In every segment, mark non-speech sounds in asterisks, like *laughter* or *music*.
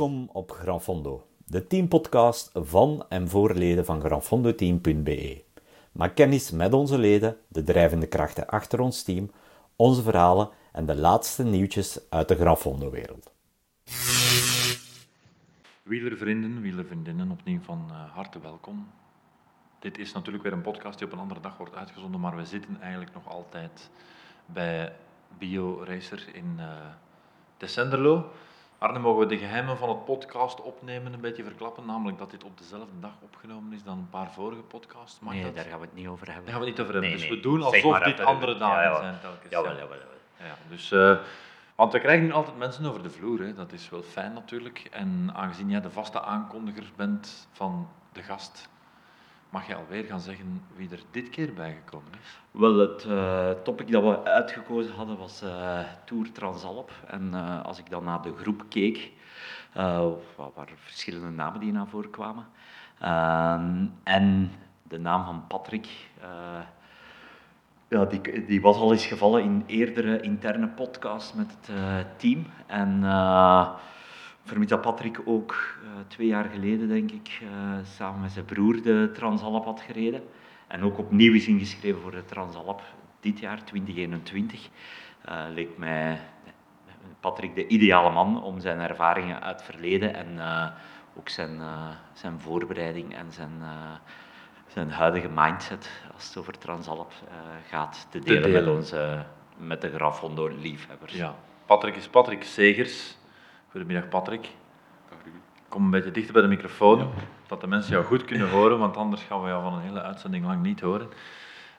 Welkom op Granfondo, de teampodcast van en voor leden van granfondoteam.be. Maak kennis met onze leden, de drijvende krachten achter ons team, onze verhalen en de laatste nieuwtjes uit de Granfondo-wereld. Wielervrienden, wielervriendinnen, opnieuw van uh, harte welkom. Dit is natuurlijk weer een podcast die op een andere dag wordt uitgezonden, maar we zitten eigenlijk nog altijd bij Bio Racer in uh, de Senderlo. Arne, mogen we de geheimen van het podcast opnemen een beetje verklappen? Namelijk dat dit op dezelfde dag opgenomen is dan een paar vorige podcasts. Mag nee, daar gaan we het niet over hebben. Daar gaan we het niet over hebben. dus we doen alsof dit andere dagen ja, zijn telkens. Jawel, jawel, jawel. Ja, dus, uh, want we krijgen nu altijd mensen over de vloer. Hè. Dat is wel fijn natuurlijk. En aangezien jij de vaste aankondiger bent van de gast, mag je alweer gaan zeggen wie er dit keer bijgekomen is? Wel, het uh, topic dat we uitgekozen hadden was uh, Tour Transalp. En uh, als ik dan naar de groep keek, waar verschillende namen die naar voren kwamen. Ehm, en de naam van Patrick, ja, die, die was al eens gevallen in eerdere interne podcasts met het team. En vermits dat Patrick ook uh, twee jaar geleden, denk ik, uh, samen met zijn broer de Transalp had gereden. En ook opnieuw is ingeschreven voor de Transalp dit jaar, 2021. Uh, eh, leek mij Patrick de ideale man om zijn ervaringen uit het verleden en ook zijn, zijn voorbereiding en zijn, zijn huidige mindset als het over Transalp gaat te delen, te delen. met onze met de Grafondo-liefhebbers. Ja. Patrick is Patrick Segers, Goedemiddag Patrick. Kom een beetje dichter bij de microfoon, dat de mensen jou goed kunnen horen, want anders gaan we jou van een hele uitzending lang niet horen.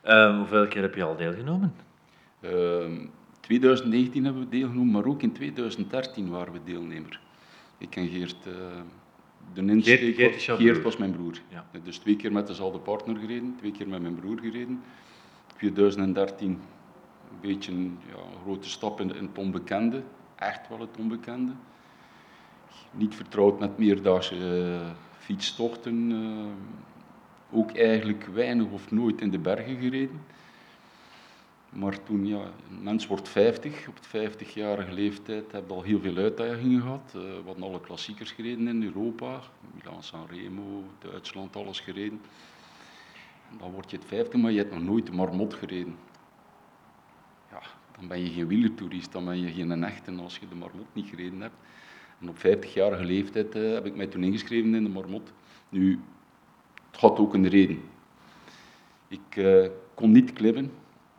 Uh, hoeveel keer heb je al deelgenomen? Uh, ehm, 2019 hebben we deelgenomen, maar ook in 2013 waren we deelnemer. Ik en Geert, uh, de insteek, Geert, Geert, Geert was mijn broer. Ja. Dus twee keer met dezelfde partner gereden, twee keer met mijn broer gereden. 2013 een beetje ja, een grote stap in, in het onbekende, echt wel het onbekende niet vertrouwd met meerdaagse uh, fietstochten. Uh, ook eigenlijk weinig of nooit in de bergen gereden. Maar toen, ja, een mens wordt 50, op het 50-jarige leeftijd heb je al heel veel uitdagingen gehad. Uh, we hadden alle klassiekers gereden in Europa, Milan San Remo, Duitsland, alles gereden. En dan word je het 50, maar je hebt nog nooit de marmot gereden. Ja, dan ben je geen wielertoerist, dan ben je geen echte als je de marmot niet gereden hebt. En op 50-jarige leeftijd uh, heb ik mij toen ingeschreven in de Marmot. Nu, het had ook een reden. Ik uh, kon niet klimmen,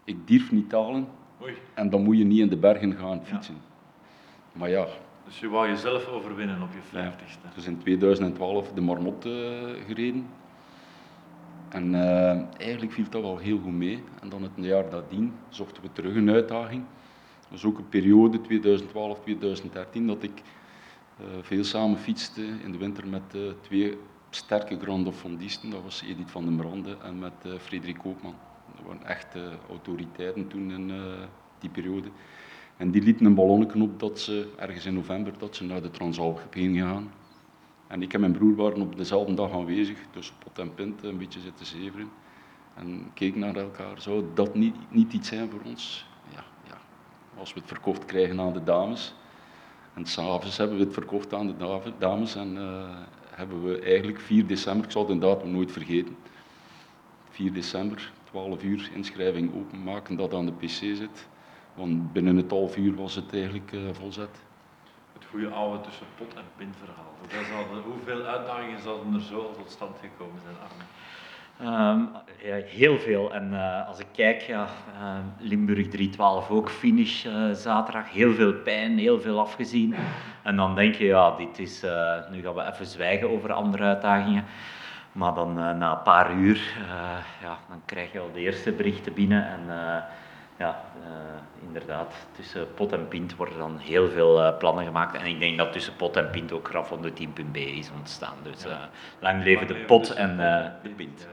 ik durf niet talen. Oei. En dan moet je niet in de bergen gaan fietsen. Ja. Maar ja. Dus je wou jezelf overwinnen op je 50ste? Ja, dus in 2012 de Marmot uh, gereden. En eigenlijk viel dat wel heel goed mee. En dan het jaar nadien zochten we terug een uitdaging. Dat was ook een periode, 2012-2013, dat ik veel samen fietste in de winter met uh, twee sterke grandofondisten. Dat was Edith van den Brande en met uh, Frederik Koopman. Dat waren echte autoriteiten toen in die periode. En die lieten een ballonnetje op dat ze ergens in november dat ze naar de Transalp gingen gaan. En ik en mijn broer waren op dezelfde dag aanwezig, tussen pot en pint, een beetje zitten zeveren. En keken naar elkaar. Zou dat niet, niet iets zijn voor ons? Ja, ja. Als we het verkocht krijgen aan de dames, en s'avonds hebben we het verkocht aan de dames en uh, hebben we eigenlijk 4 december, ik zal de datum nooit vergeten, 4 december, 12 uur inschrijving openmaken, dat aan de pc zit. Want binnen het half uur was het eigenlijk uh, volzet. Het goede oude tussen pot en pint verhaal. hoeveel uitdagingen zouden er zo tot stand gekomen zijn, Arne? Ja, heel veel. En uh, als ik kijk, ja, uh, Limburg 312 ook, finish uh, zaterdag. Heel veel pijn, heel veel afgezien. En dan denk je, ja, dit is, nu gaan we even zwijgen over andere uitdagingen. Maar dan na een paar uur, ja, dan krijg je al de eerste berichten binnen. En ja, uh, inderdaad, tussen pot en pint worden dan heel veel uh, plannen gemaakt. En ik denk dat tussen pot en pint ook graf van de team.b is ontstaan. Dus uh, lang leven de pot en de pint.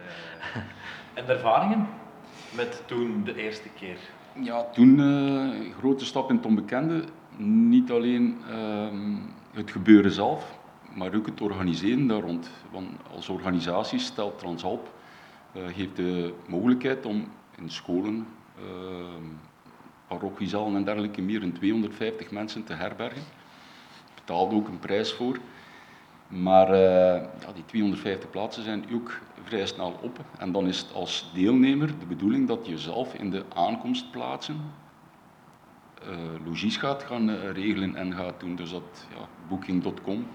Ja, en de ervaringen met toen de eerste keer? Ja, toen een grote stap in het onbekende. Niet alleen ehm, het gebeuren zelf, maar ook het organiseren daar rond. Want als organisatie stelt Transalp heeft de mogelijkheid om in scholen, parochiezalen en dergelijke meer dan 250 mensen te herbergen. Betaalde ook een prijs voor. Maar ja, die 250 plaatsen zijn ook vrij snel op. En dan is het als deelnemer de bedoeling dat je zelf in de aankomstplaatsen uh, logies gaat gaan uh, regelen en gaat doen. Dus dat ja, Booking.com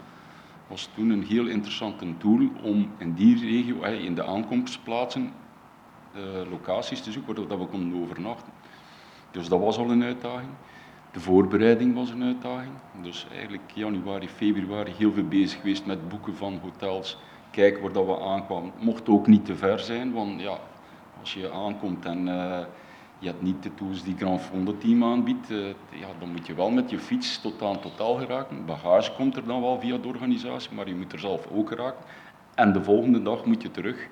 was toen een heel interessante tool om in die regio, in de aankomstplaatsen, locaties te zoeken waar we konden overnachten. Dus dat was al een uitdaging. De voorbereiding was een uitdaging. Dus eigenlijk januari, februari heel veel bezig geweest met boeken van hotels. Kijken waar dat we aankwamen. Mocht ook niet te ver zijn, want ja, als je aankomt en je hebt niet de tools die Grand Fondo team aanbiedt, uh, ja, dan moet je wel met je fiets tot aan totaal geraken. Bagage komt er dan wel via de organisatie, maar je moet er zelf ook geraken. En de volgende dag moet je terug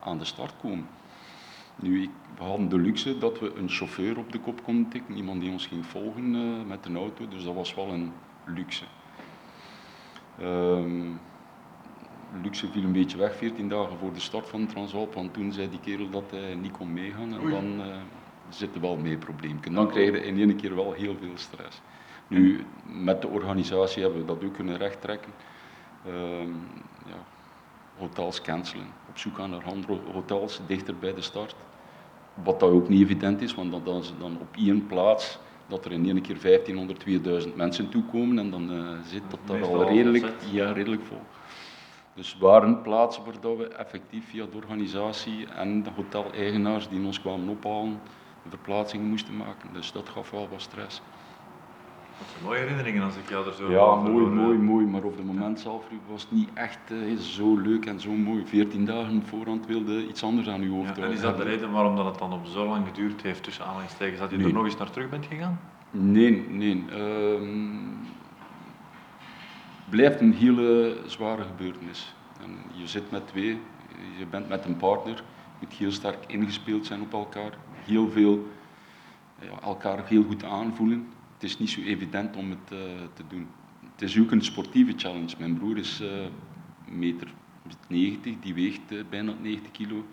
aan de start komen. Nu, ik, we hadden de luxe dat we een chauffeur op de kop konden tikken, iemand die ons ging volgen uh, met een auto, dus dat was wel een luxe. Um, luxe viel een beetje weg 14 dagen voor de start van Transalp, want toen zei die kerel dat hij niet kon meegaan en dan uh, zitten wel mee problemen. Dan krijg je in één keer wel heel veel stress. Nu, met de organisatie hebben we dat ook kunnen rechttrekken. Um, ja, hotels cancelen, op zoek gaan naar andere hotels dichter bij de start. Wat dat ook niet evident is, want dan, is dan op één plaats dat er in één keer 1500, 2000 mensen toekomen en dan uh, zit dat daar al redelijk, ja, redelijk vol. Dus waren plaatsen waar we effectief via de organisatie en de hoteleigenaars die ons kwamen ophalen, verplaatsingen moesten maken. Dus dat gaf wel wat stress. Zijn mooie herinneringen als ik jou er zo Ja, mooi, mooi, mooi. Maar op het moment zelf was het niet echt uh, zo leuk en zo mooi. Veertien dagen op voorhand wilde iets anders aan uw hoofd ja, En is dat de reden waarom dat het dan op zo lang geduurd heeft, tussen aanhalingstekens, dat je er nog eens naar terug bent gegaan? Nee, nee. Uh, blijft een hele zware gebeurtenis. En je zit met twee, je bent met een partner, je moet heel sterk ingespeeld zijn op elkaar heel veel ja, elkaar heel goed aanvoelen. Het is niet zo evident om het uh, te doen. Het is ook een sportieve challenge. Mijn broer is uh, meter 90, die weegt uh, bijna 90 kilo.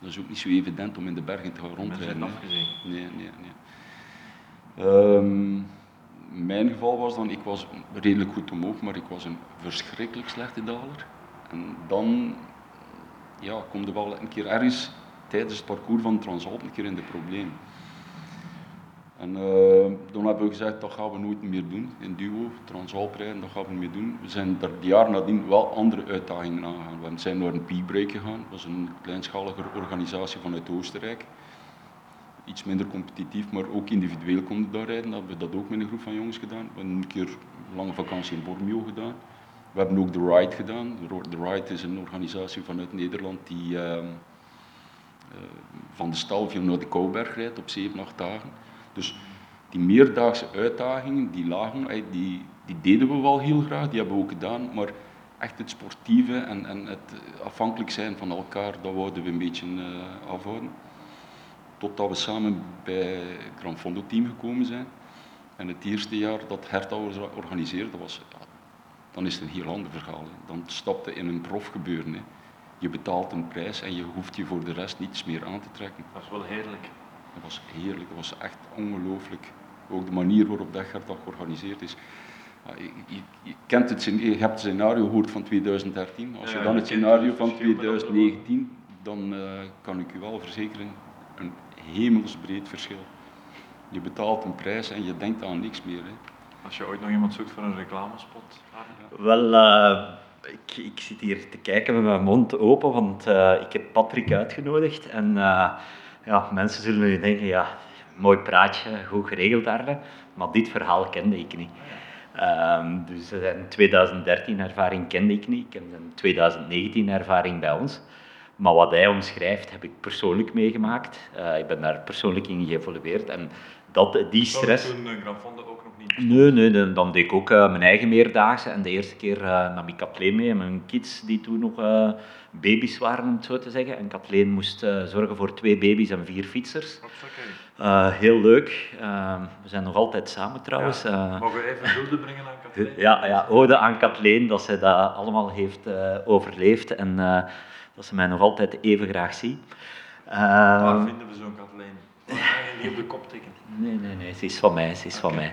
Dat is ook niet zo evident om in de bergen te gaan rondrijden. Nee, nee, nee. Um, mijn geval was dan, ik was redelijk goed omhoog, maar ik was een verschrikkelijk slechte daler. En dan ja, kom er wel een keer ergens tijdens het parcours van Transalp een keer in de problemen. En uh, dan hebben we gezegd, dat gaan we nooit meer doen in duo, Transalp rijden, dat gaan we niet meer doen. We zijn er het jaar nadien wel andere uitdagingen aangegaan. We zijn naar een P-break gegaan, dat was een kleinschalige organisatie vanuit Oostenrijk. Iets minder competitief, maar ook individueel konden daar rijden. Dat hebben we dat ook met een groep van jongens gedaan. We hebben een keer een lange vakantie in Bormio gedaan. We hebben ook de Ride gedaan. De Ride is een organisatie vanuit Nederland die... Uh, eh, van de Stalvio naar de Kouberg rijdt op 7, 8 dagen. Dus die meerdaagse uitdagingen, die lagen, die, die deden we wel heel graag, die hebben we ook gedaan, maar echt het sportieve en, en het afhankelijk zijn van elkaar, dat wouden we een beetje uh, afhouden. Totdat we samen bij het Gran Fondo team gekomen zijn. En het eerste jaar dat Herta organiseerde, was, dan is het een heel ander verhaal. Dan stapte in een profgebeuren. Hè. Je betaalt een prijs en je hoeft je voor de rest niets meer aan te trekken. Dat is wel heerlijk. Dat was heerlijk, dat was echt ongelooflijk. Ook de manier waarop dat georganiseerd is. Je, je, je, kent het, je hebt het scenario gehoord van 2013. Als je dan het scenario van 2019, dan uh, kan ik u wel verzekeren, een hemelsbreed verschil. Je betaalt een prijs en je denkt aan niks meer. Hè. Als je ooit nog iemand zoekt voor een reclamespot? Wel, uh, ik, ik, zit hier te kijken met mijn mond open, want uh, ik heb Patrick uitgenodigd. En uh, ja, mensen zullen nu denken, ja, mooi praatje, goed geregeld daar. Maar dit verhaal kende ik niet. Um, dus een 2013 ervaring kende ik niet. Ik heb een 2019 ervaring bij ons. Maar wat hij omschrijft, heb ik persoonlijk meegemaakt. Uh, ik ben daar persoonlijk in geëvolueerd. En dat, die stress... Toen ook Nee, nee, dan, dan deed ik ook uh, mijn eigen meerdaagse. En de eerste keer nam ik Kathleen mee en mijn kids, die toen nog baby's waren, om het zo te zeggen. En Kathleen moest zorgen voor twee baby's en vier fietsers. heel leuk. we zijn nog altijd samen trouwens. Ja, mogen we even hulde brengen aan Kathleen? Ja, ja, ode aan Kathleen, dat zij dat allemaal heeft overleefd. En dat ze mij nog altijd even graag ziet. Waar vinden we zo'n Kathleen? Die op de kop tikken? Nee, nee, nee, ze is van mij, ze is van mij.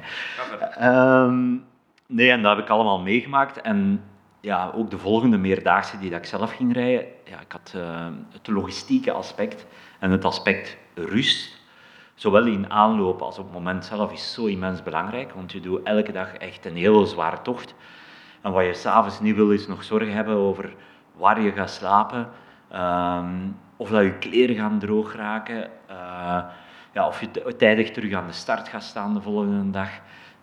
Um, nee, en dat heb ik allemaal meegemaakt. En ja, ook de volgende meerdaagse die ik zelf ging rijden, ja, ik had uh, het logistieke aspect en het aspect rust. Zowel in aanloop als op het moment zelf is zo immens belangrijk, want je doet elke dag echt een hele zware tocht. En wat je s'avonds niet wil, is nog zorgen hebben over waar je gaat slapen, um, of dat je kleren gaan droog raken, uh, ja, of je tijdig terug aan de start gaat staan de volgende dag.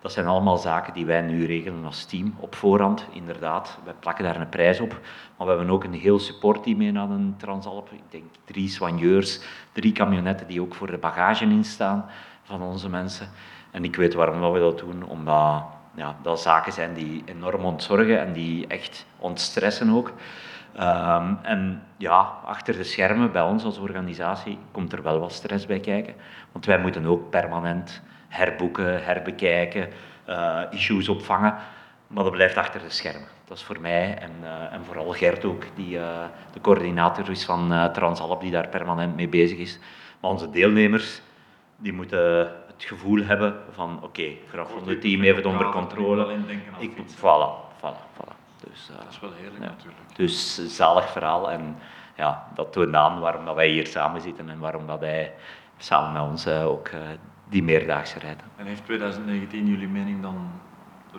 Dat zijn allemaal zaken die wij nu regelen als team op voorhand. Inderdaad, wij plakken daar een prijs op. Maar we hebben ook een heel supportteam mee naar een Transalp. Ik denk drie soigneurs, drie camionetten die ook voor de bagage instaan van onze mensen. En ik weet waarom we dat doen, omdat ja, dat zaken zijn die enorm ontzorgen en die echt ontstressen ook. Um, en ja, achter de schermen bij ons als organisatie komt er wel wat stress bij kijken. Want wij moeten ook permanent herboeken, herbekijken, uh, issues opvangen. Maar dat blijft achter de schermen. Dat is voor mij en, uh, en vooral Gert ook, die uh, de coördinator is van Transalp, die daar permanent mee bezig is. Maar onze deelnemers, die moeten het gevoel hebben van oké, okay, graag van het team even onder controle. Ik, voilà, voilà, voilà. Dus, dat is wel heerlijk ja. natuurlijk. Dus zalig verhaal en ja, dat toont aan waarom dat wij hier samen zitten en waarom dat hij samen met ons ook die meerdaagse rijden. En heeft 2019 jullie mening dan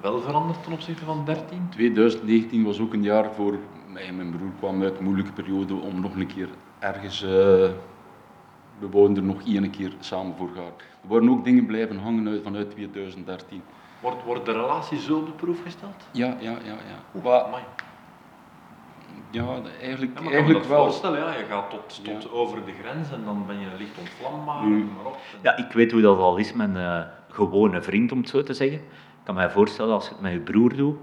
wel veranderd ten opzichte van 13? 2019 was ook een jaar voor mij en mijn broer kwam uit een moeilijke periode om nog een keer ergens... Uh, we wouden er nog één keer samen voor gaan. Er worden ook dingen blijven hangen uit, vanuit 2013. Wordt, wordt de relatie zo op de proef gesteld? Ja, ja, ja. ja. Oeh, ja, eigenlijk, ja, eigenlijk wel. voorstellen, ja, je gaat tot, tot over de grens en dan ben je licht ontvlambaar. Nu, maar op. Ja, ik weet hoe dat al is met een uh, gewone vriend, om het zo te zeggen. Ik kan me voorstellen als je het met je broer doet,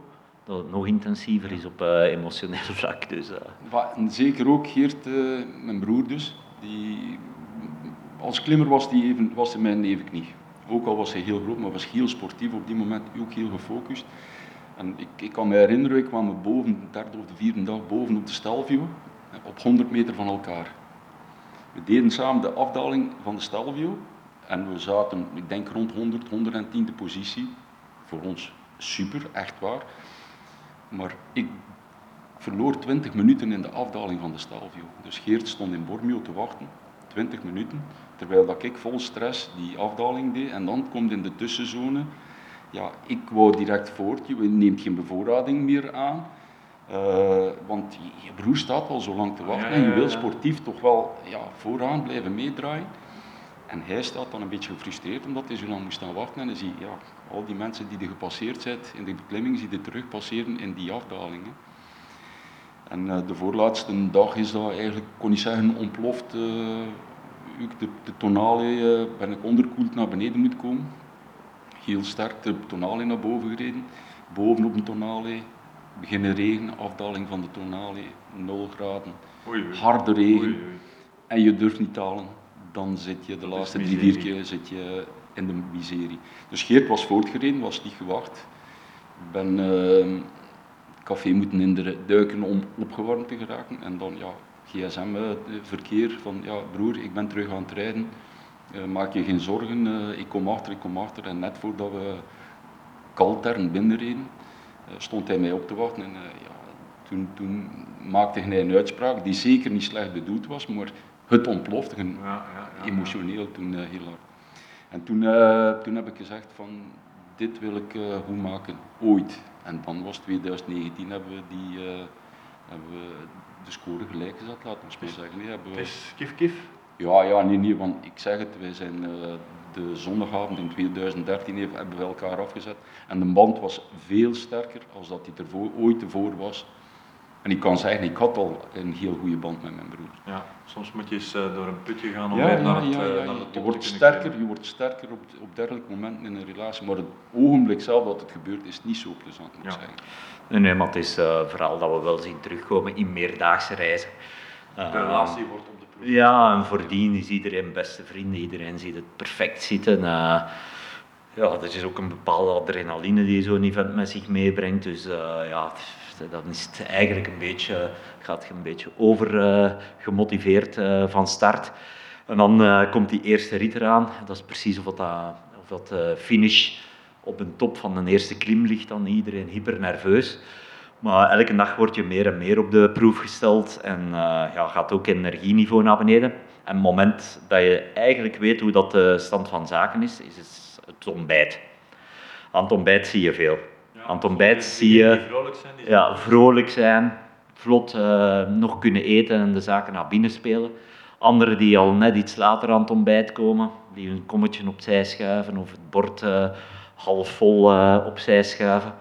dat het nog intensiever is op uh, emotioneel *laughs* vlak. Dus, uh. zeker ook Geert, mijn broer dus, die, als klimmer was, die even, was hij mijn nevenknie. Ook al was hij heel groot, maar was heel sportief op die moment, ook heel gefocust. En ik, ik kan me herinneren, ik kwam boven, de derde of de vierde dag boven op de Stelvio, op 100 meter van elkaar. We deden samen de afdaling van de Stelvio en we zaten, ik denk rond 100, 110e positie. Voor ons super, echt waar. Maar ik verloor 20 minuten in de afdaling van de Stelvio. Dus Geert stond in Bormio te wachten, 20 minuten, terwijl dat ik vol stress die afdaling deed. En dan komt in de tussenzone ja, ik wou direct voort, je neemt geen bevoorrading meer aan. Uh, want je, broer staat al zo lang te wachten en je wil sportief toch wel ja, vooraan blijven meedraaien. En hij staat dan een beetje gefrustreerd omdat hij zo lang moest staan wachten. En dan zie je ja, al die mensen die er gepasseerd zijn in de beklimming, zie je terug passeren in die afdalingen. En uh, de voorlaatste dag is dat eigenlijk, kon ik zeggen, ontploft. Uh, de, de tonale ben ik onderkoeld naar beneden moeten komen heel sterk de tonale naar boven gereden. Bovenop een tonale, beginnen regen, afdaling van de tonale, 0 graden, oei, harde regen. En je durft niet halen, dan zit je de laatste drie, vier keer zit je in de miserie. Dus Geert was voortgereden, was niet gewacht. Ik ben uh, café moeten in de duiken om opgewarmd te geraken. En dan ja, gsm-verkeer eh, van ja broer, ik ben terug aan het rijden maak je geen zorgen, uh, ik kom achter, ik kom achter. En net voordat we Kaltern binnenreden, uh, stond hij mij op te wachten. En ja, toen, toen, maakte hij een uitspraak die zeker niet slecht bedoeld was, maar het ontplofte ja, ja, ja, emotioneel toen heel hard. En toen, toen heb ik gezegd van, dit wil ik goed maken, ooit. En dan was 2019, hebben we, die, hebben we de score gelijk gezet, laten we zeggen. Nee, hebben we... Het is kif kif. Ja, ja, nee, nee, want ik zeg het, wij zijn uh, de zondagavond in 2013 even, hebben we elkaar afgezet. En de band was veel sterker als dat die ervoor, ooit tevoren was. En ik kan zeggen, ik had al een heel goede band met mijn broer. Ja, soms moet je eens uh, door een putje gaan om ja, weer naar, het, ja, ja, naar de je wordt sterker, Je wordt sterker op, op dergelijke momenten in een relatie. Maar het ogenblik zelf dat het gebeurt, is niet zo plezant, moet ik zeggen. Nee, nee, maar het is uh, vooral dat we wel zien terugkomen in meerdaagse reizen. De relatie wordt ja, en voordien is iedereen beste vrienden, iedereen ziet het perfect zitten. Uh, ja, dat is ook een bepaalde adrenaline die zo'n event met zich meebrengt. Dus uh, ja, dan is het eigenlijk een beetje, gaat je een beetje overgemotiveerd uh, van start. En dan komt die eerste rit eraan. Dat is precies of dat, of dat finish op een top van de eerste klim ligt. Dan iedereen hyper nerveus. Maar elke dag word je meer en meer op de proef gesteld en uh, ja, gaat ook energieniveau naar beneden. En het moment dat je eigenlijk weet hoe dat de stand van zaken is, is het ontbijt. Aan het ontbijt zie je veel. Ja, Aan het ontbijt zie je vrolijk zijn, ja, vrolijk zijn, vlot uh, nog kunnen eten en de zaken naar binnen spelen. Anderen die al net iets later aan het ontbijt komen, die hun kommetje opzij schuiven of het bord uh, half vol uh, opzij schuiven.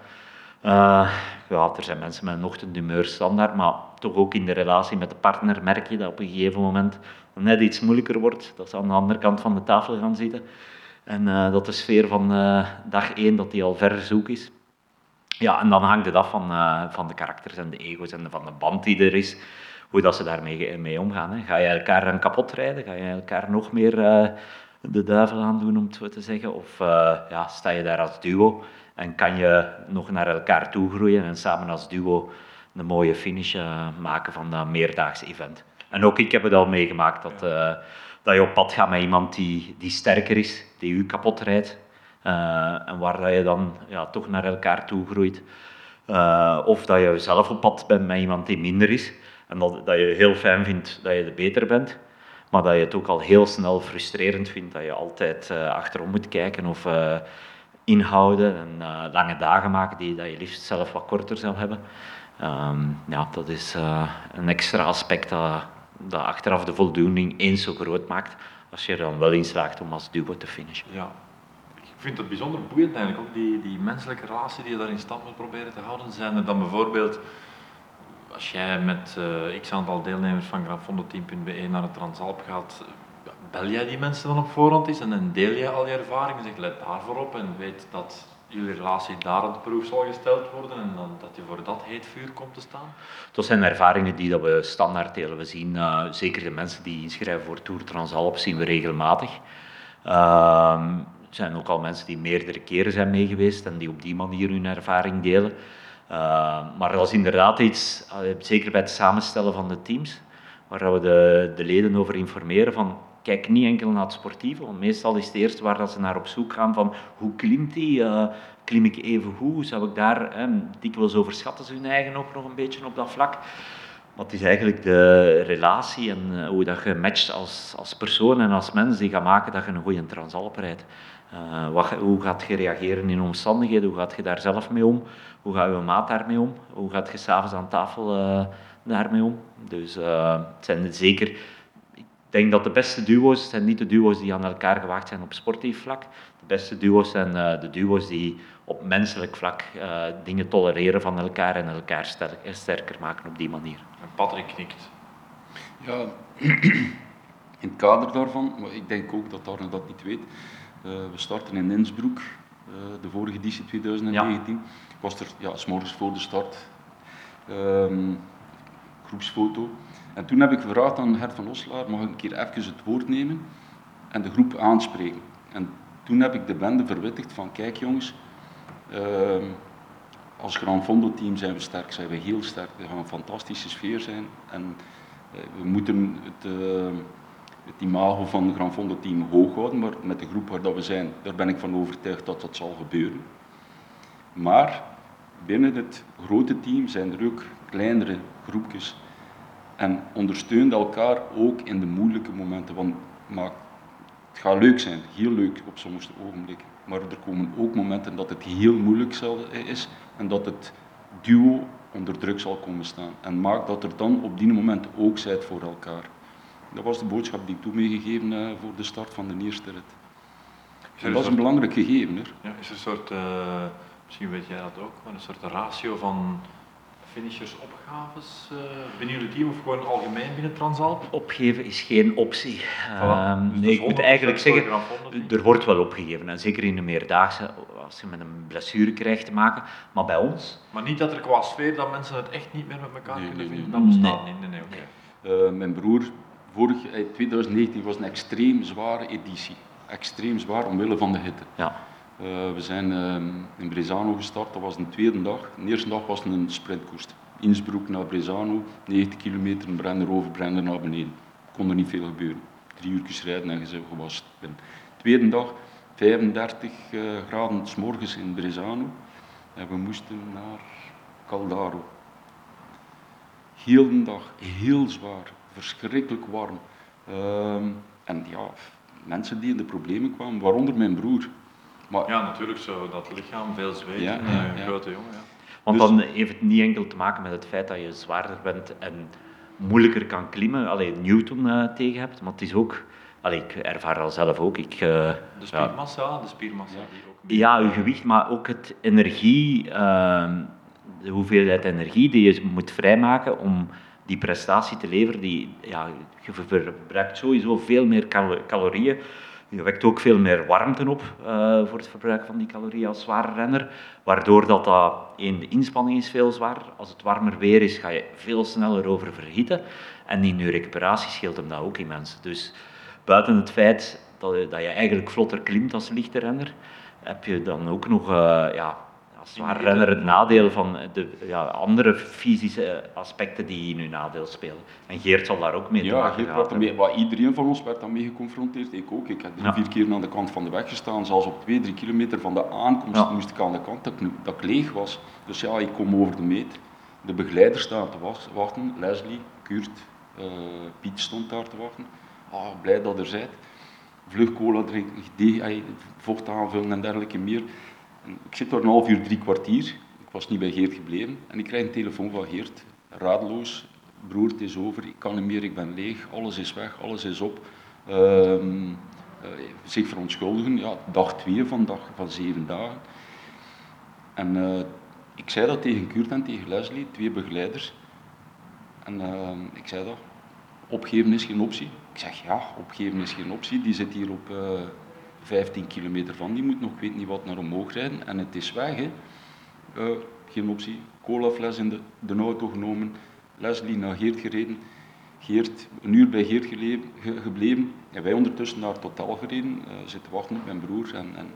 Ja, er zijn mensen met een ochtendhumeur standaard, maar toch ook in de relatie met de partner merk je dat op een gegeven moment net iets moeilijker wordt, dat ze aan de andere kant van de tafel gaan zitten. En uh, dat de sfeer van uh, dag één dat die al ver zoek is. Ja, en dan hangt het af van, uh, van de karakters en de ego's en van de band die er is, hoe dat ze daarmee mee omgaan. Hè. Ga je elkaar dan kapot rijden? Ga je elkaar nog meer de duivel aandoen, om het zo te zeggen? Of ja, sta je daar als duo en kan je nog naar elkaar toe groeien en samen als duo een mooie finish maken van dat meerdaagse event? En ook ik heb het al meegemaakt dat, uh, dat je op pad gaat met iemand die, die sterker is, die u kapot rijdt. En waar dat je dan ja, toch naar elkaar toe groeit. Of dat je zelf op pad bent met iemand die minder is. En dat, dat je heel fijn vindt dat je de beter bent. Maar dat je het ook al heel snel frustrerend vindt dat je altijd achterom moet kijken of inhouden en lange dagen maken die dat je liefst zelf wat korter zou hebben. Um, ja, dat is een extra aspect dat, dat achteraf de voldoening eens zo groot maakt als je er dan wel in slaagt om als duo te finishen. Ja. Ik vind het bijzonder boeiend eigenlijk, ook die, die menselijke relatie die je daar in stand moet proberen te houden. Zijn er dan bijvoorbeeld, als jij met uh, x aantal deelnemers van grafondo-team.be naar het Transalp gaat, bel jij die mensen dan op voorhand eens en dan deel je al je ervaringen, zeg let daarvoor op en weet dat jullie relatie daar op de proef zal gesteld worden en dan, dat je voor dat heet vuur komt te staan? Dat zijn ervaringen die dat we standaard delen. We zien uh, zeker de mensen die inschrijven voor Tour Transalp zien we regelmatig. Uh, er zijn ook al mensen die meerdere keren zijn meegeweest en die op die manier hun ervaring delen. Uh, maar dat is inderdaad iets, zeker bij het samenstellen van de teams, waar we de, de leden over informeren van kijk niet enkel naar het sportieve, want meestal is het eerst waar dat ze naar op zoek gaan van hoe klimt die, uh, klim ik even goed, zou ik daar, eh, dikwijls overschatten ze hun eigen ook nog een beetje op dat vlak. Maar is eigenlijk de relatie en uh, hoe dat je matcht als, als persoon en als mens die gaat maken dat je een goede transalp rijdt. Uh, wat, hoe gaat je reageren in omstandigheden? Hoe gaat je daar zelf mee om? Hoe gaat je maat daarmee om? Hoe gaat je s'avonds aan tafel uh, daarmee om? Dus het zijn zeker ik denk dat de beste duo's zijn niet de duo's die aan elkaar gewaagd zijn op sportief vlak. De beste duo's zijn uh, de duo's die op menselijk vlak uh, dingen tolereren van elkaar en elkaar sterk, sterker maken op die manier. En Patrick knikt. Ja, *clears throat* in het kader daarvan, maar ik denk ook dat Arne dat niet weet. Uh, we starten in Innsbruck, de vorige editie 2019. Ja. Ik was er ja, s morgens voor de start. Um, groepsfoto. En toen heb ik gevraagd aan Hert van Oslaar, mag ik een keer even het woord nemen en de groep aanspreken. En toen heb ik de bende verwittigd van, kijk jongens, uh, als Gran Fondo team zijn we sterk, zijn we heel sterk. We gaan een fantastische sfeer zijn en uh, we moeten het, het imago van het Gran Fondo team hoog houden, maar met de groep waar dat we zijn, daar ben ik van overtuigd dat dat zal gebeuren. Maar binnen het grote team zijn er ook kleinere groepjes en ondersteunt elkaar ook in de moeilijke momenten. Want maar het gaat leuk zijn, heel leuk op sommige ogenblikken. Maar er komen ook momenten dat het heel moeilijk is en dat het duo onder druk zal komen staan. En maak dat er dan op die moment ook zijt voor elkaar. Dat was de boodschap die ik toen meegegeven uh, voor de start van de eerste rit. En dat is een belangrijk gegeven. Ja, is er een soort, uh, misschien weet jij dat ook, maar een soort ratio van finishersopgaves uh, binnen jullie team of gewoon algemeen binnen Transalp? Opgeven is geen optie. Voilà. Uh, dus nee, ik moet eigenlijk zeggen, er wordt wel opgegeven. En zeker in de meerdaagse, als je met een blessure krijgt te maken. Maar bij ons... Maar niet dat er qua sfeer dat mensen het echt niet meer met elkaar nee, kunnen nee, vinden? Dat bestaat nee. niet. Nee, okay. uh, mijn broer, vorig, 2019 was een extreem zware editie. Extreem zwaar omwille van de hitte. Ja. Uh, we zijn uh, in Brezano gestart, dat was de tweede dag. De eerste dag was een sprintkoers. Innsbruck naar Brezano, 90 kilometer, Brenner over, Brenner naar beneden. Kon er niet veel gebeuren. Drie uurtjes rijden en je was binnen. Tweede dag, 35 uh, graden s morgens in Brezano. En we moesten naar Caldaro. Heel de dag, heel zwaar, verschrikkelijk warm. Ehm, en ja, mensen die in de problemen kwamen, waaronder mijn broer. Maar, ja, natuurlijk zo, dat lichaam, veel zweet, ja, een grote jongen. Ja. Want dus- dan heeft het niet enkel te maken met het feit dat je zwaarder bent en moeilijker kan klimmen, alleen Newton uh, tegen hebt, maar het is ook, allee, ik ervaar dat zelf ook. Ik, uh, de spiermassa, ja, de spiermassa. Die ook ja, je gewicht, maar ook het energie, uh, de hoeveelheid energie die je moet vrijmaken om die prestatie te leveren. Die, ja, je verbruikt sowieso veel meer calorieën je wekt ook veel meer warmte op uh, voor het verbruik van die calorieën als zware renner, waardoor dat, dat één, de inspanning is veel zwaarder. Als het warmer weer is, ga je veel sneller over verhitten. En in je recuperatie scheelt hem dat ook immens. Dus buiten het feit dat je, dat je eigenlijk vlotter klimt als lichte renner, heb je dan ook nog uh, ja, zwaar renner het nadeel van de ja, andere fysische aspecten die in uw nadeel spelen. En Geert zal daar ook mee te maken Ja, Geert mee, maar iedereen van ons werd daarmee geconfronteerd. Ik ook. Ik heb drie, vier keer aan de kant van de weg gestaan. Zelfs op twee, drie kilometer van de aankomst moest ik aan de kant dat ik, dat ik leeg was. Dus ja, ik kom over de meet. De begeleider staat te wachten. Leslie, Kurt, uh, Piet stond daar te wachten. Ah, blij dat er zijt. Vlug cola drinken, vocht aanvullen en dergelijke meer ik zit daar een half uur, drie kwartier. Ik was niet bij Geert gebleven. En ik krijg een telefoon van Geert. Radeloos. Broer, het is over. Ik kan niet meer, ik ben leeg. Alles is weg, alles is op. Uh, zich verontschuldigen. Ja, dag twee van, dag, van zeven dagen. En uh, ik zei dat tegen Kurt en tegen Leslie, twee begeleiders. En uh, ik zei dat. Opgeven is geen optie. Ik zeg ja, opgeven is geen optie. Die zit hier op 15 kilometer van, die moet nog weet niet wat naar omhoog rijden en het is weg. Hè. Uh, geen optie, colafles in de, de auto genomen, Leslie naar Geert gereden, Geert, een uur bij Geert gebleven en wij ondertussen naar Totaal gereden, uh, zitten wachten op mijn broer en, en,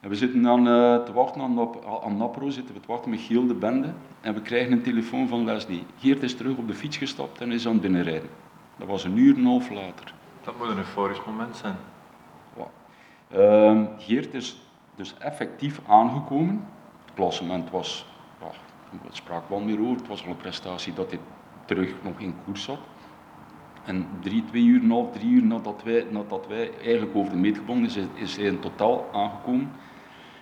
en we zitten dan uh, te wachten aan, aan Napro, zitten we te wachten met Geel de bende en we krijgen een telefoon van Leslie. Geert is terug op de fiets gestapt en is aan het binnenrijden. Dat was een uur en een half later. Dat moet een euforisch moment zijn. Geert is dus effectief aangekomen. Het klassement was, het sprak wel meer over, het was al een prestatie dat hij terug nog in koers zat. En drie, twee uur half, drie uur nadat wij, nadat wij eigenlijk over de meet gebonden is, is hij in totaal aangekomen.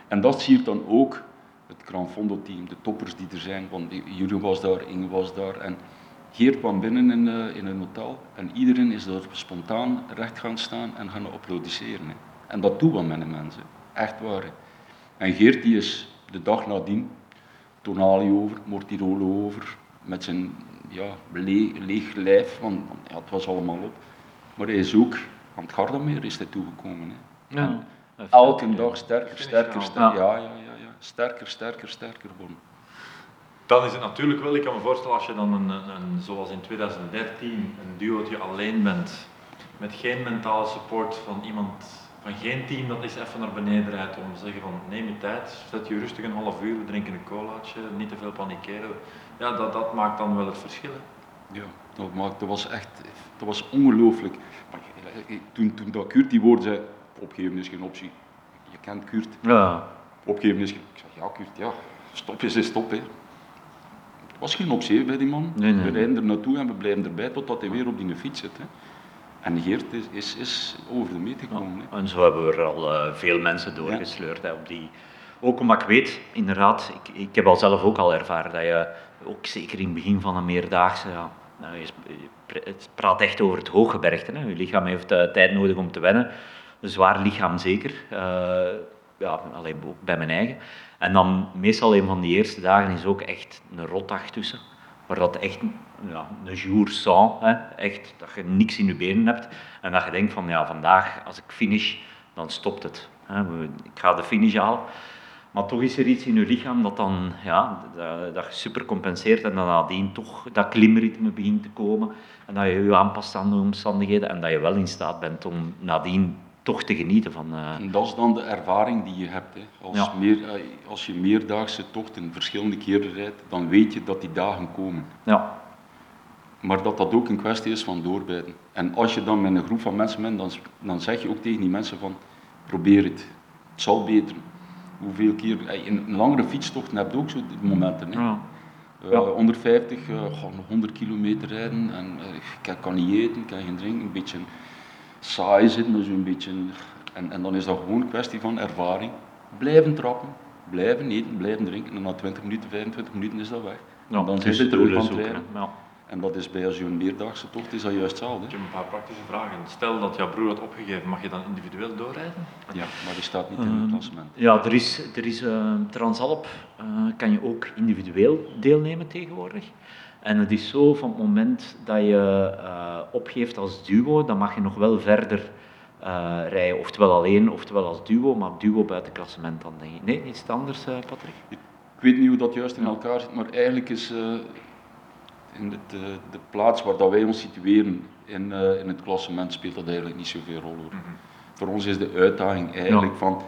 En dat zie je dan ook het Gran Fondo team, de toppers die er zijn. Want Jurgen was daar, Inge was daar. En Geert kwam binnen in, uh, in een hotel en iedereen is daar spontaan recht gaan staan en gaan applaudisseren. En dat doen we met de mensen. Echt waar. En Geert die is de dag nadien Tonali over, Mortirolo over, met zijn ja, leeg, leeg lijf, want ja, het was allemaal op. Maar hij is ook aan het Gardameer is hij toegekomen. Hè. Ja, elke dag sterker, sterker, sterker. Ja, ja, ja, ja. Sterker, sterker, sterker worden. Dan is het natuurlijk wel, ik kan me voorstellen als je dan een, een zoals in 2013 een duootje alleen bent, met geen mentale support van iemand van geen team dat is even naar beneden rijdt om te zeggen van neem je tijd, zet je rustig een half uur, we drinken een colaatje, niet te veel panikeren. Ja, dat, dat maakt dan wel het verschil. Ja, dat, maakt, dat was echt, dat was ongelooflijk. Toen, toen dat Kurt die woorden zei, opgeven is geen optie. Je kent Kurt. Ja. Opgeven is geen Ik zeg, ja Kurt, ja, stop is stop. Hè. Het was geen optie bij die man. Nee, nee. We rijden er naartoe en we blijven erbij totdat hij weer op die fiets zit. Hè. En Geert is, is, over de meet gekomen. en zo hebben we er al uh, veel mensen doorgesleurd. Hè, op die... Ook omdat ik weet, inderdaad, ik, ik heb al zelf ook al ervaren dat je, ook zeker in het begin van een meerdaagse, ja, nou, het praat echt over het hooggebergte. Hè. Je lichaam heeft uh, tijd nodig om te wennen. Een zwaar lichaam zeker. Uh, ja, alleen bij mijn eigen. En dan meestal een van die eerste dagen is ook echt een rotdag tussen. Waar dat echt ja, een jour sans, hè, echt, dat je niks in je benen hebt. En dat je denkt van, ja, vandaag als ik finish, dan stopt het. Hè. Ik ga de finish halen. Maar toch is er iets in je lichaam dat dan ja, dat, dat super compenseert en dan nadien toch dat klimritme begint te komen. En dat je je aanpast aan de omstandigheden en dat je wel in staat bent om nadien toch te genieten van... Uh... Dat is dan de ervaring die je hebt. Hè. Als, meer, eh, als je meerdaagse tochten verschillende keren rijdt, dan weet je dat die dagen komen. Ja. Maar dat dat ook een kwestie is van doorbijten. En als je dan met een groep van mensen bent, dan, dan zeg je ook tegen die mensen van, probeer het. Het zal beter. hoeveel keer... In een langere fietstocht heb je ook zo momenten. Hè. Ja. Uh, 150, uh, 100 kilometer rijden en ik kan niet eten, ik kan geen drinken, een beetje saai zitten, dus een beetje... En, en dan is dat gewoon een kwestie van ervaring. Blijven trappen, blijven eten, blijven drinken en na 20 minuten, 25 minuten is dat weg. Ja, dan zit het er van het Ja. En dat is bij als je een meerdaagse tocht is dat juist hetzelfde. Ik heb een paar praktische vragen. Stel dat jouw broer had opgegeven, mag je dan individueel doorrijden? Ja, maar die staat niet in het ehm, klassement. Ja, er is, er is uh, Transalp, uh, kan je ook individueel deelnemen tegenwoordig. En het is zo, van het moment dat je uh, opgeeft als duo, dan mag je nog wel verder rijden. Oftewel alleen, oftewel als duo, maar duo buiten klassement dan denk ik. Nee, iets anders, Patrick? Ik weet niet hoe dat juist in elkaar zit, maar eigenlijk is in de, de, de, plaats waar dat wij ons situeren in, uh, in het klassement speelt dat eigenlijk niet zoveel rol hoor. Mm -hmm. Voor ons is de uitdaging eigenlijk ja. van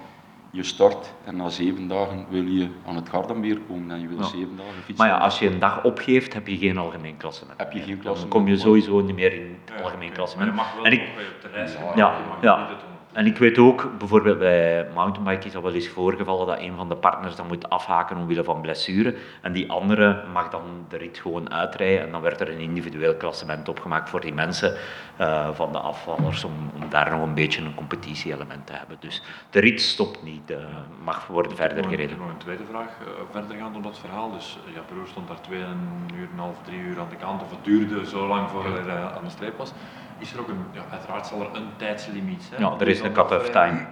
je start en na zeven dagen wil je aan het Gardameer komen en je wil ja. zeven dagen fietsen. Maar ja, als je een dag opgeeft, heb je geen algemeen klassement. Heb je geen klassement. Dan kom je sowieso niet meer in het algemeen klassement. Maar je mag wel en ik, op de reis. Ja, ja, ja. En ik weet ook, bijvoorbeeld bij mountainbike is dat wel eens voorgevallen dat een van de partners dan moet afhaken omwille van blessure en die andere mag dan de rit gewoon uitrijden en dan werd er een individueel klassement opgemaakt voor die mensen uh, van de afvallers om, om, daar nog een beetje een competitie-element te hebben. Dus de rit stopt niet, uh, mag worden verder gereden. Nog een tweede vraag, uh, verder gaan op dat verhaal. Dus ja, broer stond daar twee uur, en een half, drie uur aan de kant of het duurde zo lang voor hij aan de streep was is er ook een, ja, uiteraard zal er een tijdslimiet zijn. Ja, er is een cut-off time.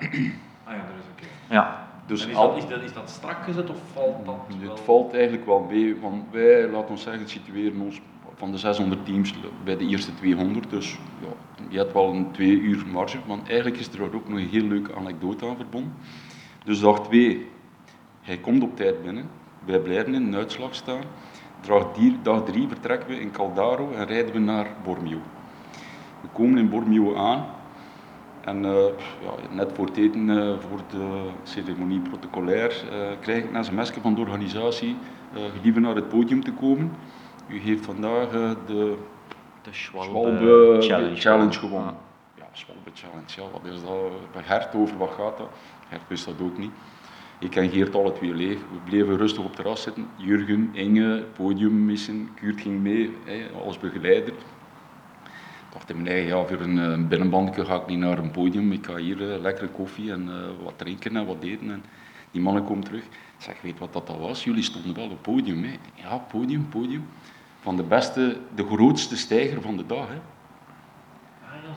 Ah ja, er is oké. Ja. Dus is, dat, is, dat, is dat strak gezet of valt dat wel? Het valt eigenlijk wel mee, want wij, laten we zeggen, situeren ons van de 600 teams bij de eerste 200. Dus ja, je hebt wel een twee uur marge, want eigenlijk is er ook nog een heel leuke anekdote aan verbonden. Dus dag 2, hij komt op tijd binnen, wij blijven in de uitslag staan. Dag 3 vertrekken we in Caldaro en rijden we naar Bormio. We komen in Bormio aan en uh, ja, net voor het eten, uh, voor de ceremonie protocolair, uh, krijg ik een sms van de organisatie, gelieve naar het podium te komen. U heeft vandaag de, de Schwalbe, Challenge, challenge gewonnen. Ja, Schwalbe Challenge, ja, wat is dat? Bij Hert over, wat gaat dat? Hert wist dat ook niet. Ik en Geert alle twee leeg. We bleven rustig op het terras zitten. Jurgen, Inge, podium missen. Kuurt ging mee als begeleider mijn ja, voor een, binnenbandje ga ik niet naar een podium. Ik ga hier uh, lekkere koffie en uh, wat drinken en wat eten. En die mannen komen terug. Ik zeg, weet wat dat, was? Jullie stonden wel op podium. Hè? Ja, podium, podium. Van de beste, de grootste stijger van de dag. Hè?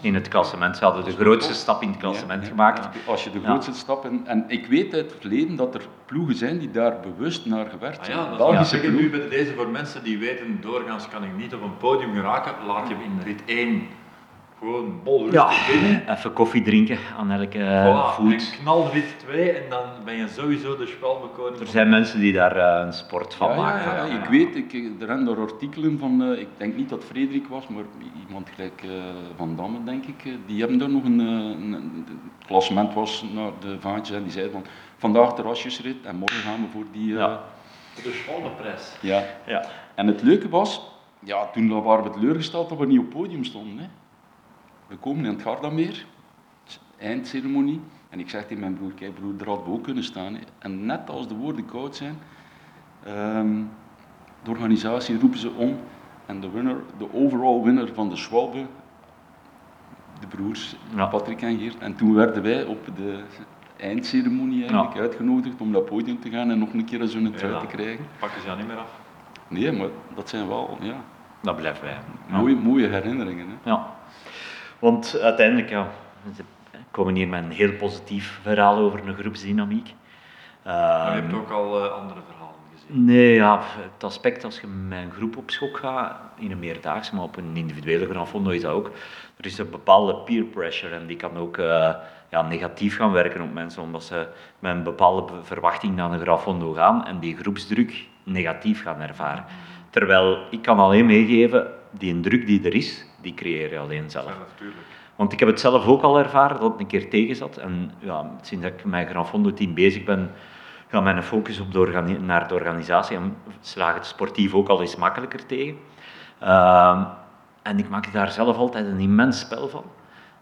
In het klassement. Ze hadden de grootste stap in het klassement gemaakt. Als je de grootste stap... En, en ik weet uit het verleden dat er ploegen zijn die daar bewust naar gewerkt zijn. Ah, ja, dat is nu bij deze voor mensen die weten, doorgaans kan ik niet op een podium geraken, laat je in rit 1 gewoon bol ja, even koffie drinken aan elke voilà, voet. En knal rit 2 en dan ben je sowieso de spelbekoning. Er zijn mensen die daar uh, een sport van maken. Ja, ik weet, ik, er zijn er artikelen van, uh, ik denk niet dat Frederik was, maar iemand gelijk uh, Van Damme, denk ik, die hebben daar nog een, een, een klassement was naar de vaantjes en die zeiden van vandaag terrasjesrit en morgen gaan we voor die... ja. De Schwalbeprijs. Ja. ja. En het leuke was, ja, toen waren we teleurgesteld dat we niet op het podium stonden. Hè. We komen in het Gardameer, eindceremonie. En ik zeg tegen mijn broer, kijk broer, daar hadden we ook kunnen staan. En net als de woorden koud zijn, um, de organisatie roepen ze om. En de, winner, de overall winner van de Schwalbe, de broers Patrick en Geert. En toen werden wij op de eindceremonie eigenlijk uitgenodigd om dat podium te gaan en nog een keer zo'n trui te krijgen. Pakken ze jou niet meer af? Nee, maar dat zijn wel, ja. Dat blijft bij. Mooie, mooie herinneringen. Hè. Ja. Want uiteindelijk, ja, ze komen hier met een heel positief verhaal over een groepsdynamiek. maar je hebt ook al uh, andere verhalen gezien? Nee, ja, het aspect als je met een groep op schok gaat, in een meerdaagse, maar op een individuele graffondo is dat ook. Er is een bepaalde peer pressure en die kan ook uh, ja, negatief gaan werken op mensen, omdat ze met een bepaalde verwachting naar een graffondo gaan en die groepsdruk negatief gaan ervaren. Terwijl ik kan alleen meegeven, die druk die er is, die creëer je alleen zelf. Ja, Want ik heb het zelf ook al ervaren dat het een keer tegen zat. En ja, sinds dat ik met Gran Fondo team bezig ben, ga mijn focus op de naar de organisatie en slaag het sportief ook al eens makkelijker tegen. Uh, en ik maak daar zelf altijd een immens spel van.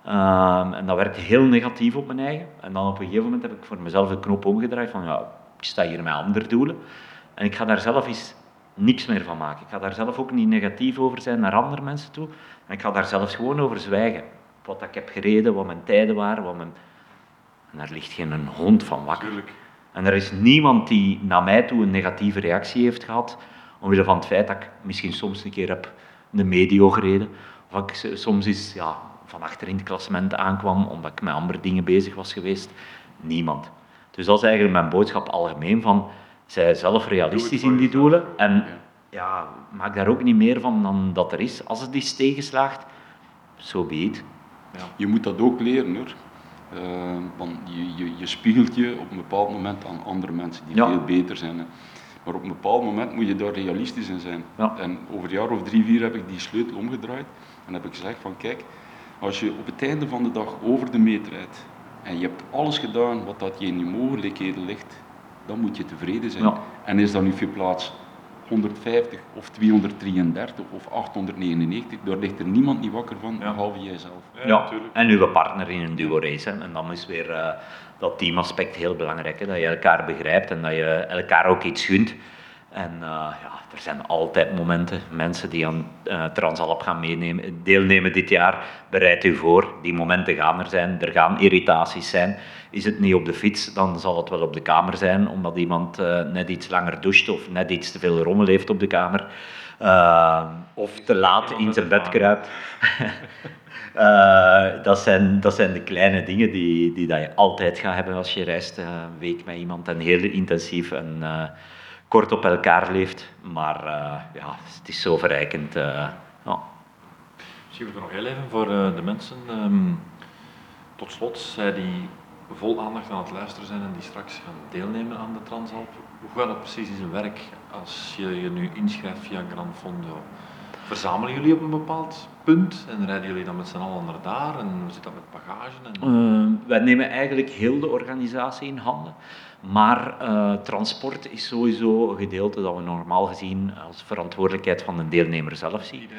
Ehm, en dat werkte heel negatief op mijn eigen. En dan op een gegeven moment heb ik voor mezelf de knop omgedraaid van ja, ik sta hier met andere doelen. En ik ga daar zelf eens niks meer van maken. Ik ga daar zelf ook niet negatief over zijn naar andere mensen toe. En ik ga daar zelfs gewoon over zwijgen. Wat ik heb gereden, wat mijn tijden waren, wat mijn... En daar ligt geen hond van wakker. Tuurlijk. En er is niemand die naar mij toe een negatieve reactie heeft gehad, omwille van het feit dat ik misschien soms een keer heb de medio gereden, of ik soms eens ja, van achter in het klassement aankwam, omdat ik met andere dingen bezig was geweest. Niemand. Dus dat is eigenlijk mijn boodschap algemeen van, zij zelf realistisch in die doelen en ja, maak daar ook niet meer van dan dat er is. Als het is tegenslaagt, zo so be Ja. Je moet dat ook leren hoor. Uh, want je, je, je, spiegelt je op een bepaald moment aan andere mensen die veel beter zijn. Hè. Maar op een bepaald moment moet je daar realistisch in zijn. Ja. En over een jaar of drie, vier heb ik die sleutel omgedraaid en heb ik gezegd van kijk, als je op het einde van de dag over de meter rijdt en je hebt alles gedaan wat dat je in je mogelijkheden ligt, dan moet je tevreden zijn. En is dan nu veel plaats 150 of 233 of 899, daar ligt er niemand niet wakker van, ja. behalve jijzelf. Ja, ja en uw partner in een duo-race. En dan is weer uh, dat teamaspect heel belangrijk, hè, dat je elkaar begrijpt en dat je elkaar ook iets gunt. En uh, ja, er zijn altijd momenten, mensen die aan uh, Transalp gaan meenemen, deelnemen dit jaar, bereid u voor. Die momenten gaan er zijn, er gaan irritaties zijn. Is het niet op de fiets, dan zal het wel op de kamer zijn, omdat iemand uh, net iets langer doucht of net iets te veel rommel heeft op de kamer. of te laat in zijn bed kruipt. *laughs* dat, zijn, dat zijn de kleine dingen die, die dat je altijd gaat hebben als je reist een week met iemand en heel intensief. En, kort op elkaar leeft. Maar uh, ja, het is zo verrijkend. Uh, ja. Misschien nog heel even voor uh, de mensen. Um, tot slot, zij die vol aandacht aan het luisteren zijn en die straks gaan deelnemen aan de Transalp. Hoe gaat dat precies in zijn werk als je je nu inschrijft via Gran Fondo? Verzamelen jullie op een bepaald punt en rijden jullie dan met z'n allen naar daar? En hoe zit dat met bagage? En... wij nemen eigenlijk heel de organisatie in handen. Maar uh, transport is sowieso een gedeelte dat we normaal gezien als verantwoordelijkheid van de deelnemer zelf zien.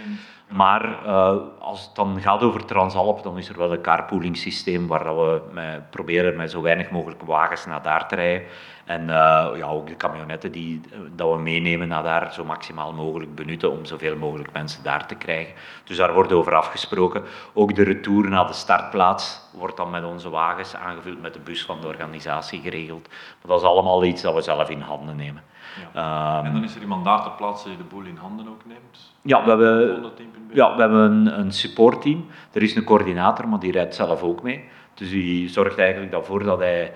Maar uh, als het dan gaat over Transalp, dan is er wel een carpooling systeem waar dat we met, proberen met zo weinig mogelijk wagens naar daar te rijden. En uh, ja, ook de camionetten die dat we meenemen naar daar zo maximaal mogelijk benutten om zoveel mogelijk mensen daar te krijgen. Dus daar wordt over afgesproken. Ook de retour naar de startplaats wordt dan met onze wagens aangevuld met de bus van de organisatie geregeld. Maar dat is allemaal iets dat we zelf in handen nemen. Ja. Um, en dan is er iemand daar ter plaatse die de boel in handen ook neemt? Ja, we hebben, ja, we hebben een, een supportteam. Er is een coördinator, maar die rijdt zelf ook mee. Dus die zorgt eigenlijk ervoor dat hij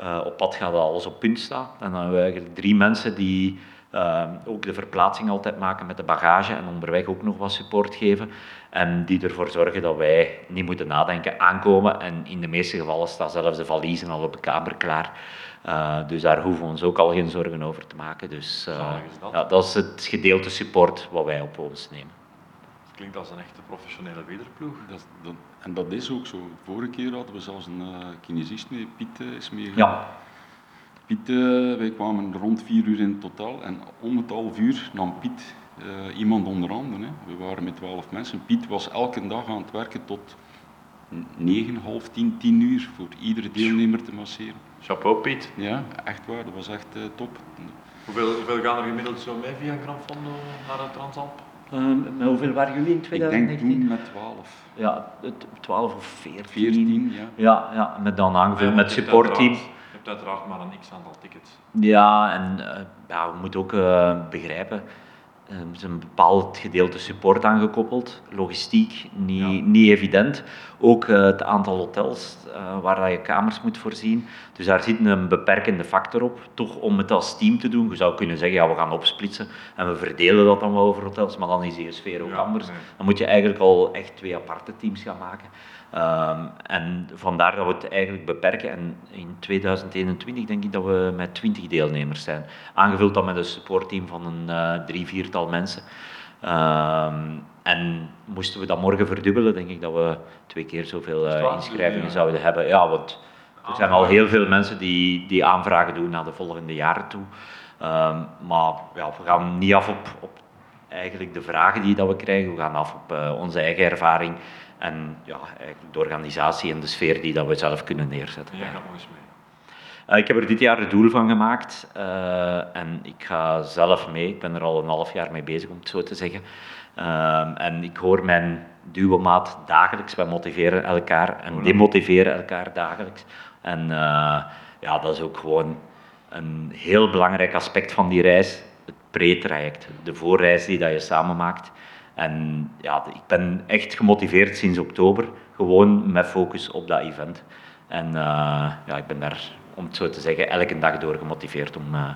uh, op pad gaat, dat alles op punt staat. En dan hebben we eigenlijk drie mensen die uh, ook de verplaatsing altijd maken met de bagage en onderweg ook nog wat support geven. En die ervoor zorgen dat wij niet moeten nadenken, aankomen. En in de meeste gevallen staan zelfs de valiezen al op de kamer klaar. Uh, dus daar hoeven we ons ook al geen zorgen over te maken. Dus uh, dat? Ja, dat is het gedeelte support wat wij op ons nemen. Dat klinkt als een echte professionele wederploeg. Dat, dat, en dat is ook zo. Vorige keer hadden we zelfs een uh, kinesist mee, Piet is meegegaan. Ja. Piet, wij kwamen rond vier uur in totaal en om het half uur nam Piet iemand onder andere. Hè. We waren met twaalf mensen. Piet was elke dag aan het werken tot negen, half tien, tien uur voor iedere deelnemer te masseren. Chapeau Piet. Ja, echt waar, dat was echt uh, top. Hoeveel, hoeveel gaan er gemiddeld zo mee via Gran Fondo naar de Transalp? Um, met hoeveel waren jullie in 2019? Ik denk toen met 12. Ja, 12 of 14. 14, ja. Ja, ja met dan aangevuld met supportteam. Je hebt uiteraard maar een x-aantal tickets. Ja, en uh, ja, we moeten ook uh, begrijpen, er is een bepaald gedeelte support aangekoppeld, logistiek niet, ja. niet evident. Ook uh, het aantal hotels uh, waar je kamers moet voorzien. Dus daar zit een beperkende factor op, toch om het als team te doen. Je zou kunnen zeggen, ja, we gaan opsplitsen en we verdelen dat dan wel over hotels, maar dan is die sfeer ook ja, anders. Dan moet je eigenlijk al echt twee aparte teams gaan maken. Um, en vandaar dat we het eigenlijk beperken. En in 2021 denk ik dat we met 20 deelnemers zijn. Aangevuld dan met een supportteam van een uh, drie, viertal mensen. Um, en moesten we dat morgen verdubbelen, denk ik dat we twee keer zoveel uh, inschrijvingen zouden hebben. Ja, want er zijn al heel veel mensen die, die aanvragen doen naar de volgende jaren toe. Um, maar ja, we gaan niet af op, op eigenlijk de vragen die dat we krijgen. We gaan af op uh, onze eigen ervaring En ja, eigenlijk de organisatie en de sfeer die dat we zelf kunnen neerzetten. Ja, gaat nog eens mee. Uh, ik heb er dit jaar een doel van gemaakt uh, en ik ga zelf mee. Ik ben er al een half jaar mee bezig, om het zo te zeggen. Uh, en ik hoor mijn duomaat dagelijks. Wij motiveren elkaar en demotiveren elkaar dagelijks. En ja, dat is ook gewoon een heel belangrijk aspect van die reis. Het pre-traject, de voorreis die dat je samen maakt. En ja, ik ben echt gemotiveerd sinds oktober, gewoon met focus op dat event. En ja, ik ben daar om het zo te zeggen, elke dag door gemotiveerd om, uh,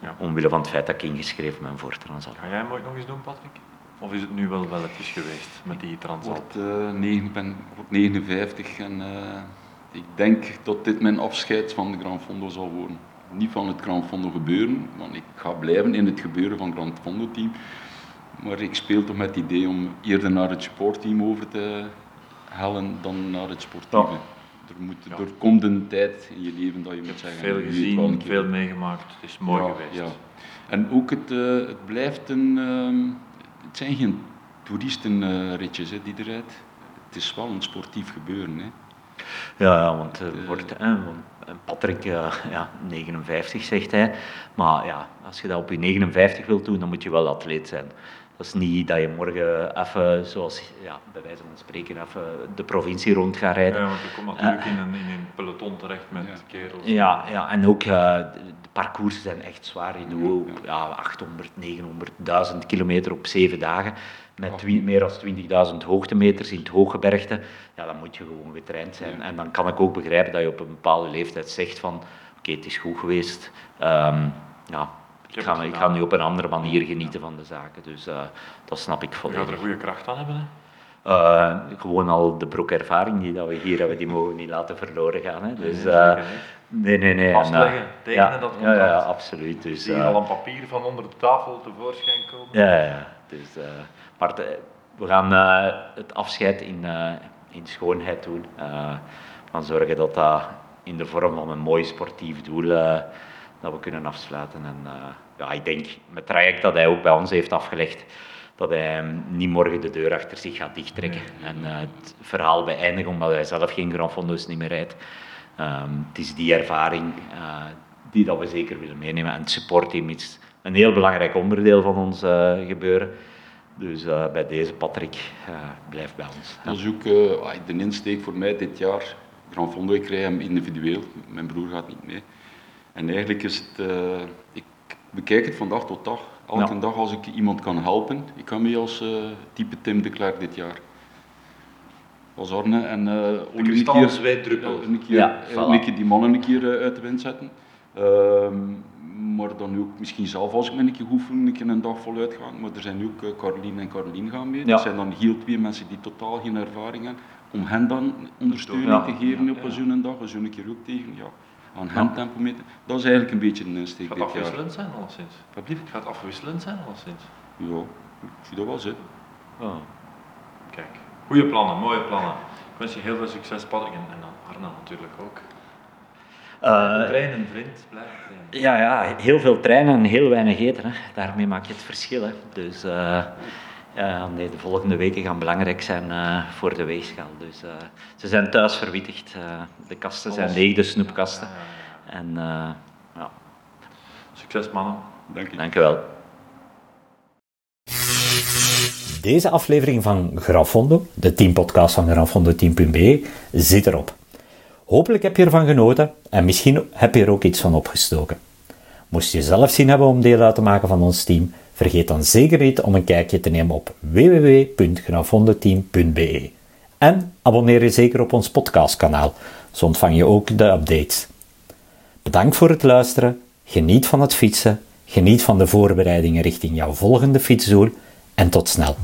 ja. omwille van het feit dat ik ingeschreven ben voor Transat. Ga jij hem ooit nog eens doen, Patrick? Of is het nu wel welletjes geweest met die Transat? Ik uh, ben 59 en uh, ik denk dat dit mijn afscheid van de Grand Fondo zal worden. Niet van het Grand Fondo gebeuren, want ik ga blijven in het gebeuren van het Grand Fondo team. Maar ik speel toch met het idee om eerder naar het sportteam over te hellen dan naar het sportieve. Ja er, moet, ja. er komt een tijd in je leven dat je moet zeggen... Veel gezien, veel meegemaakt, het is mooi geweest. Ja. En ook het, uh, het blijft een... Uh, het zijn geen toeristenritjes uh, die eruit. Het is wel een sportief gebeuren. Hè. Ja, want er eh, wordt... Patrick, ja, 59 zegt hij. Maar ja, als je dat op je 59 wilt doen, dan moet je wel atleet zijn. Dat is niet dat je morgen even, zoals ja, bij wijze van spreken, even de provincie rond gaat rijden. Ja, want je komt natuurlijk uh, in, een, in een peloton terecht met ja. kerels. Ja, ja, en ook uh, de parcoursen zijn echt zwaar. Je doet ja, 800, 900, 1000 kilometer op zeven dagen. Met meer dan 20.000 hoogtemeters in het hooggebergte. Ja, dan moet je gewoon getraind zijn. En dan kan ik ook begrijpen dat je op een bepaalde leeftijd zegt van oké, het is goed geweest. Um, ja, ik ga, ik ga nu op een andere manier genieten van de zaken. Dus uh, dat snap ik volledig. Je gaat er goede kracht aan hebben, hè? Uh, gewoon al de broekervaring die dat we hier hebben, die mogen we niet laten verloren gaan. Hè. Dus, uh, nee, nee, nee. Vastleggen, tekenen, ja, dat ja, ja, ja, absoluut. Dus, Zie je al een papier van onder de tafel tevoorschijn komen? Ja, ja. Dus, maar de, we gaan het afscheid in, in schoonheid doen. we gaan zorgen dat dat in de vorm van een mooi sportief doel dat we kunnen afsluiten. En, ja, ik denk met het traject dat hij ook bij ons heeft afgelegd, dat hij niet morgen de deur achter zich gaat dichttrekken. En uh, het verhaal beëindigen omdat hij zelf geen Grand Fondo's niet meer rijdt. Um, het is die ervaring uh, die dat we zeker willen meenemen. En het supportteam is een heel belangrijk onderdeel van ons uh, gebeuren. Dus bij deze Patrick, blijf bij ons. Dat is ook de insteek voor mij dit jaar. Grand Fondo, ik rij hem individueel. Mijn broer gaat niet mee. En eigenlijk is het... ik bekijk het van dag tot dag. Elke dag als ik iemand kan helpen. Ik kan mee als uh, type Tim de Klerk dit jaar. Als Arne en uh, een keer, een keer, ja, een keer die mannen een keer uh, uit de wind zetten. Uh, maar dan ook misschien zelf als ik me een keer oefen, een keer een dag voluit gaan. Maar er zijn ook uh, Caroline en Caroline gaan mee. Ja. Dat zijn dan heel twee mensen die totaal geen ervaring hebben. Om hen dan ondersteuning ja. te geven op zo'n dag, zo'n keer ook tegen. Ja aan handtempometer. Dat is eigenlijk een beetje een insteek Het gaat afwisselend zijn alleszins. Wat Het gaat afwisselend zijn alleszins. Ja, ik zie dat wel zitten. Oh. Kijk, goede plannen, mooie plannen. Ik wens je heel veel succes, Patrick, en, en Arna natuurlijk ook. Uh, trainen, vriend, blijven trainen. Ja, ja, heel veel trainen en heel weinig eten. Hè. Daarmee maak je het verschil. Hè. Dus uh, ja, nee, de volgende weken gaan belangrijk zijn uh, voor de weegschaal. Dus, uh, ze zijn thuis verwittigd. Uh, de kasten zijn leeg, de snoepkasten. En, ja. Succes mannen. Dank je. Dank je wel. Deze aflevering van Grafondo, de teampodcast van grafondoteam.be, zit erop. Hopelijk heb je ervan genoten en misschien heb je er ook iets van opgestoken. Moest je zelf zin hebben om deel uit te maken van ons team, Vergeet dan zeker niet om een kijkje te nemen op www.grafondeteam.be. En abonneer je zeker op ons podcastkanaal, zo ontvang je ook de updates. Bedankt voor het luisteren, geniet van het fietsen, geniet van de voorbereidingen richting jouw volgende fietsdoel en tot snel.